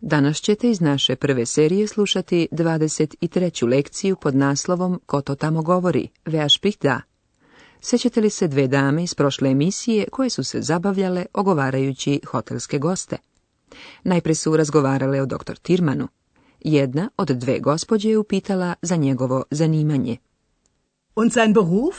Danas ćete iz naše prve serije slušati 23. lekciju pod naslovom Koto to tamo govori, špih da. Sjećate li se dve dame iz prošle emisije koje su se zabavljale ogovarajući hotelske goste? Najpre su razgovarale o dr. Tirmanu. Jedna od dve gospođe je upitala za njegovo zanimanje. Und sein Beruf?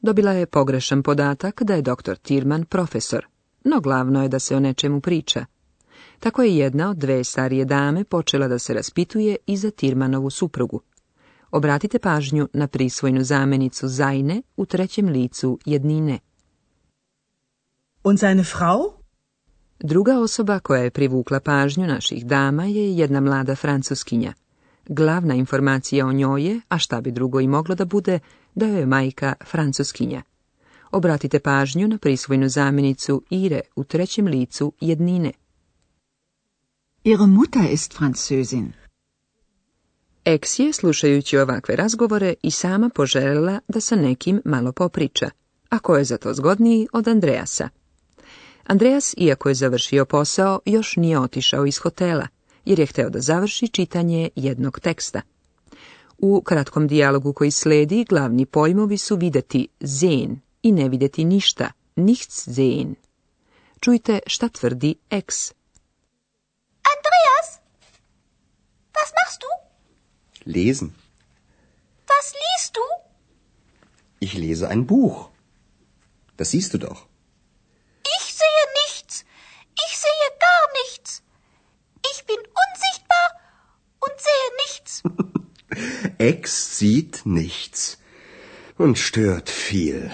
Dobila je pogrešan podatak da je dr. Tirman profesor, no glavno je da se o nečemu priča – tako je jedna od dve starije dame počela da se raspituje i za Tirmanovu suprugu. Obratite pažnju na prisvojnu zamenicu zajne u trećem licu jednine. Und seine Frau? Druga osoba koja je privukla pažnju naših dama je jedna mlada francuskinja. Glavna informacija o njoj je, a šta bi drugo i moglo da bude, da joj je majka francuskinja. Obratite pažnju na prisvojnu zamenicu ire u trećem licu jednine. Ihre Mutter ist Französin. Eks je, slušajući ovakve razgovore, i sama poželjela da sa nekim malo popriča, a ko je za to zgodniji od Andreasa. Andreas, iako je završio posao, još nije otišao iz hotela, jer je hteo da završi čitanje jednog teksta. U kratkom dijalogu koji sledi, glavni pojmovi su videti zen i ne videti ništa, nichts sehen. Čujte šta tvrdi eks. Was machst du? Lesen. Was liest du? Ich lese ein Buch. Das siehst du doch. Ich sehe nichts. Ich sehe gar nichts. Ich bin unsichtbar und sehe nichts. Ex sieht nichts und stört viel.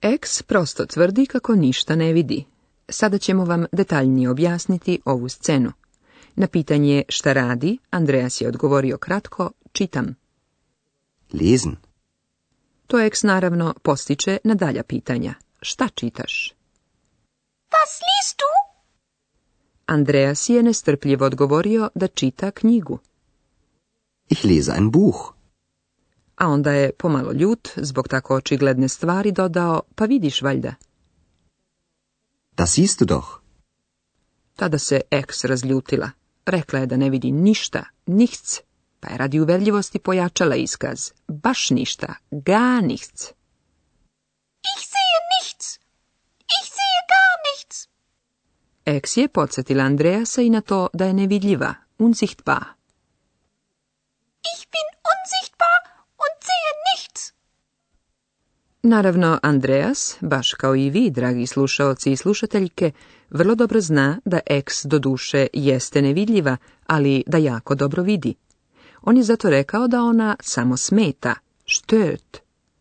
Ex prosto tvrdi kako ništa ne vidi. Sada ćemo vam detaljnije objasniti ovu scenu. Na pitanje šta radi, Andreas je odgovorio kratko, čitam. Lesen. To eks naravno postiče na dalja pitanja. Šta čitaš? Was liest du? Andreas je nestrpljivo odgovorio da čita knjigu. Ich lese ein Buch. A onda je pomalo ljut zbog tako očigledne stvari dodao, pa vidiš valjda. Das siehst du doch. Tada se eks razljutila. Rekla je da ne vidi ništa, nihc, pa je radi uverljivosti pojačala iskaz. Baš ništa, ga nichts. Ich sehe nichts. Ich sehe gar nichts. Eks je podsjetila Andreasa i na to da je nevidljiva, unsichtbar. Pa. Naravno, Andreas, baš kao i vi, dragi slušaoci i slušateljke, vrlo dobro zna da eks do duše jeste nevidljiva, ali da jako dobro vidi. On je zato rekao da ona samo smeta, štört.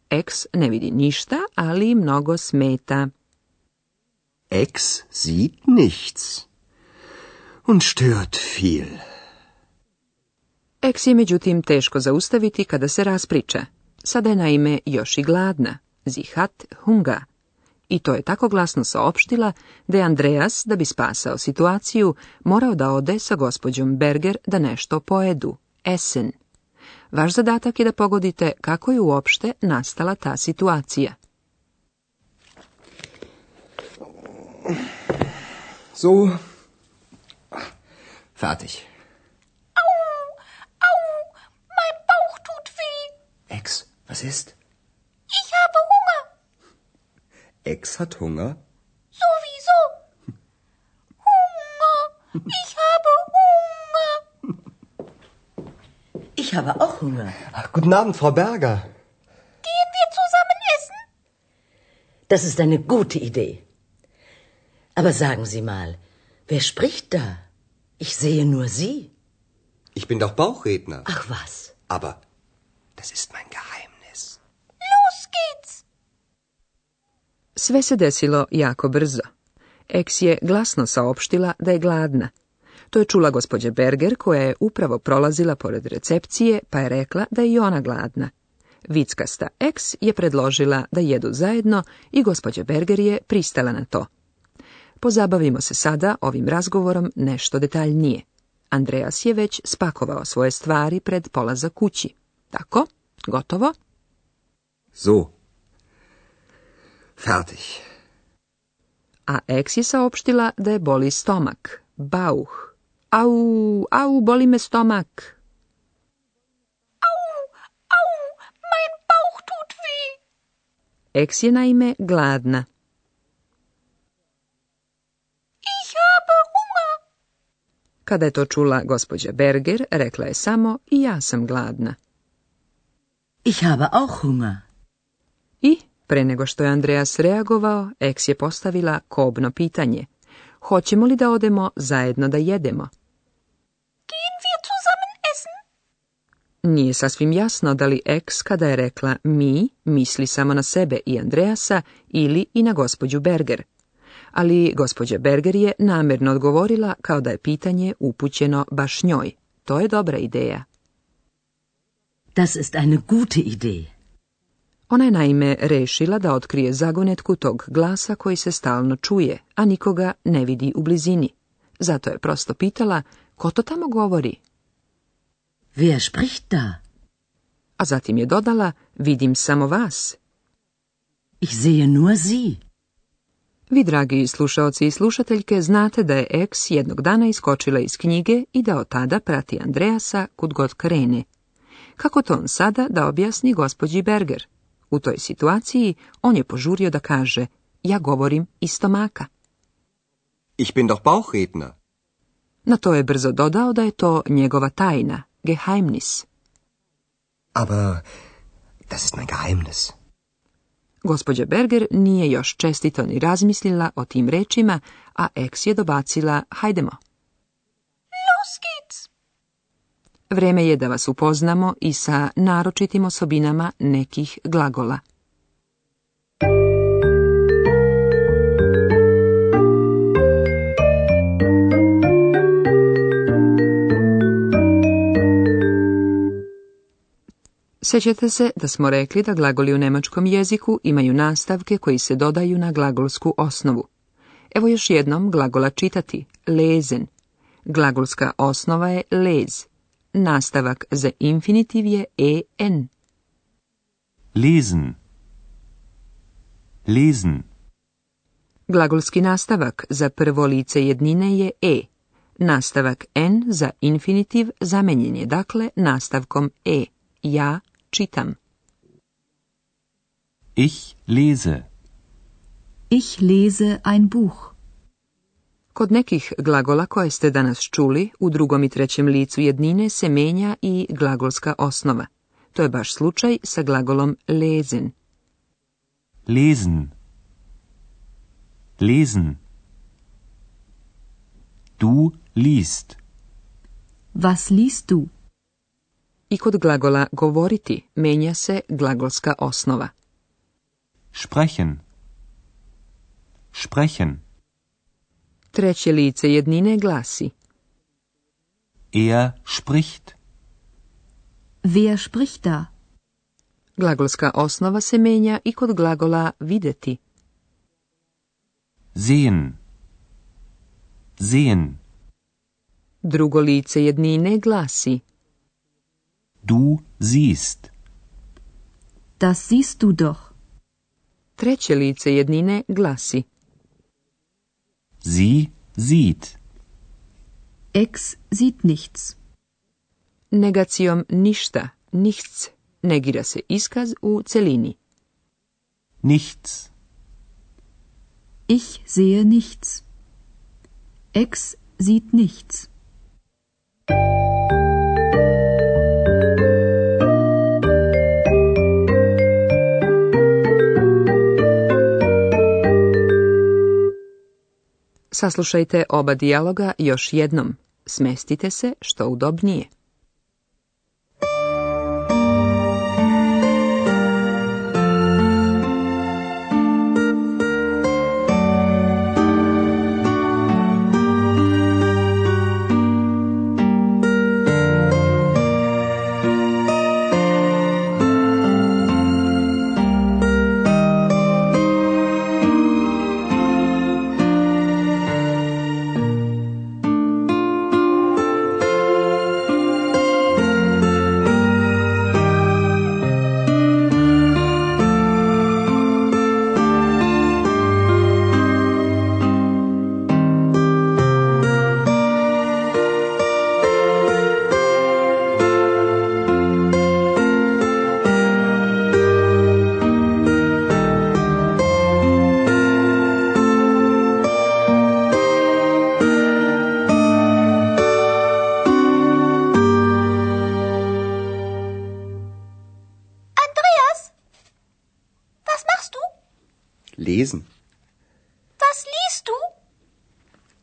Eks ne vidi ništa, ali mnogo smeta. Eks sieht nichts und stört viel. Eks je međutim teško zaustaviti kada se raspriča. Sada je naime još i gladna. Zihat Hunga. I to je tako glasno saopštila da je Andreas, da bi spasao situaciju, morao da ode sa gospođom Berger da nešto pojedu, Essen. Vaš zadatak je da pogodite kako je uopšte nastala ta situacija. So, fertig. Au, au, mein Bauch tut weh. Ex, was ist? Ex hat Hunger? Sowieso. Hunger. Ich habe Hunger. Ich habe auch Hunger. Ach, guten Abend, Frau Berger. Gehen wir zusammen essen? Das ist eine gute Idee. Aber sagen Sie mal, wer spricht da? Ich sehe nur Sie. Ich bin doch Bauchredner. Ach was. Aber das ist mein Geheimnis. Sve se desilo jako brzo. Eks je glasno saopštila da je gladna. To je čula gospođe Berger koja je upravo prolazila pored recepcije pa je rekla da je i ona gladna. Vickasta Eks je predložila da jedu zajedno i gospođa Berger je pristala na to. Pozabavimo se sada ovim razgovorom nešto detaljnije. Andreas je već spakovao svoje stvari pred polaza kući. Tako? Gotovo? So, Fertig. A Eks je saopštila da je boli stomak. Bauh. Au, au, boli me stomak. Au, au, mein Bauch tut weh. Eks je naime gladna. Ich habe Hunger. Kada je to čula gospođa Berger, rekla je samo i ja sam gladna. Ich habe auch Hunger. I Pre nego što je Andreas reagovao, Eks je postavila kobno pitanje. Hoćemo li da odemo zajedno da jedemo? Gehen wir zusammen essen? Nije sasvim jasno da li Eks kada je rekla mi, misli samo na sebe i Andreasa ili i na gospođu Berger. Ali gospođa Berger je namjerno odgovorila kao da je pitanje upućeno baš njoj. To je dobra ideja. Das ist eine gute Idee. Ona je naime rešila da otkrije zagonetku tog glasa koji se stalno čuje, a nikoga ne vidi u blizini. Zato je prosto pitala, ko to tamo govori? Wer spricht da? A zatim je dodala, vidim samo vas. Ich sehe nur sie. Vi, dragi slušaoci i slušateljke, znate da je Eks jednog dana iskočila iz knjige i da od tada prati Andreasa kud god krene. Kako to on sada da objasni gospođi Berger? U toj situaciji on je požurio da kaže ja govorim iz stomaka. Ich bin doch Bauchredner. Na to je brzo dodao da je to njegova tajna, geheimnis. Aber das ist mein geheimnis. Gospođa Berger nije još čestito ni razmislila o tim rečima, a Eks je dobacila hajdemo. Loski! Vreme je da vas upoznamo i sa naročitim osobinama nekih glagola. Sjećate se da smo rekli da glagoli u nemačkom jeziku imaju nastavke koji se dodaju na glagolsku osnovu. Evo još jednom glagola čitati, lezen. Glagolska osnova je lez. Nastavak za infinitiv je en. Lesen. Lesen. Glagolski nastavak za prvo lice jednine je e. Nastavak n za infinitiv zamenjen je dakle nastavkom e. Ja čitam. Ich lese. Ich lese ein Buch. Kod nekih glagola koje ste danas čuli, u drugom i trećem licu jednine se menja i glagolska osnova. To je baš slučaj sa glagolom lezen. Lezen Lesen. Du liest. Was liest du? I kod glagola govoriti menja se glagolska osnova. Sprechen. Sprechen. Treće lice jednine glasi. Er spricht. Wer spricht da? Glagolska osnova se menja i kod glagola videti. Sehen. Sehen. Drugo lice jednine glasi. Du siehst. Das siehst du doch. Treće lice jednine glasi. Sie sieht. Ex sieht nichts. Negacijom ništa, nichts, negira se iskaz u celini. Nichts. Ich sehe nichts. Ex sieht nichts. Saslušajte oba dijaloga još jednom. Smestite se što udobnije. Lesen. Was liest du?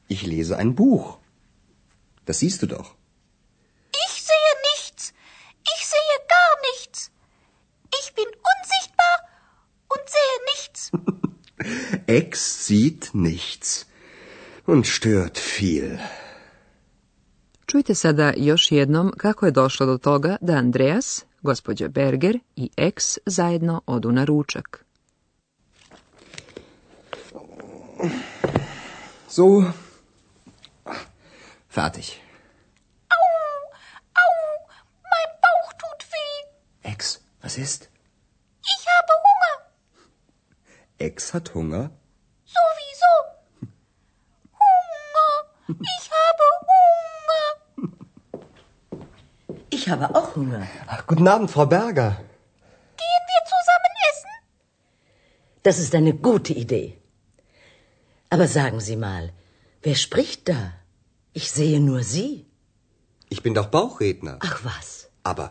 Ich lese ein Buch. Das siehst du doch. Ich sehe nichts. Ich sehe gar nichts. Ich bin unsichtbar und sehe nichts. Ex sieht nichts und stört viel. Čujte sada još jednom kako je došlo do toga da Andreas, gospođa Berger i Ex zajedno odu na ručak. So. Fertig. Au! Au! Mein Bauch tut weh. Ex, was ist? Ich habe Hunger. Ex hat Hunger? Sowieso. Hunger. Ich habe Hunger. Ich habe auch Hunger. Ach, guten Abend, Frau Berger. Gehen wir zusammen essen? Das ist eine gute Idee. Aber sagen Sie mal, wer spricht da? Ich sehe nur Sie. Ich bin doch Bauchredner. Ach was. Aber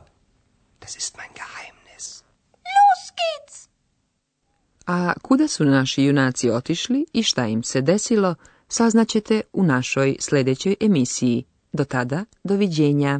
das ist mein Geheimnis. Los geht's! A kuda su naši junaci otišli i šta im se desilo, saznaćete u našoj sljedećoj emisiji. Do tada, doviđenja.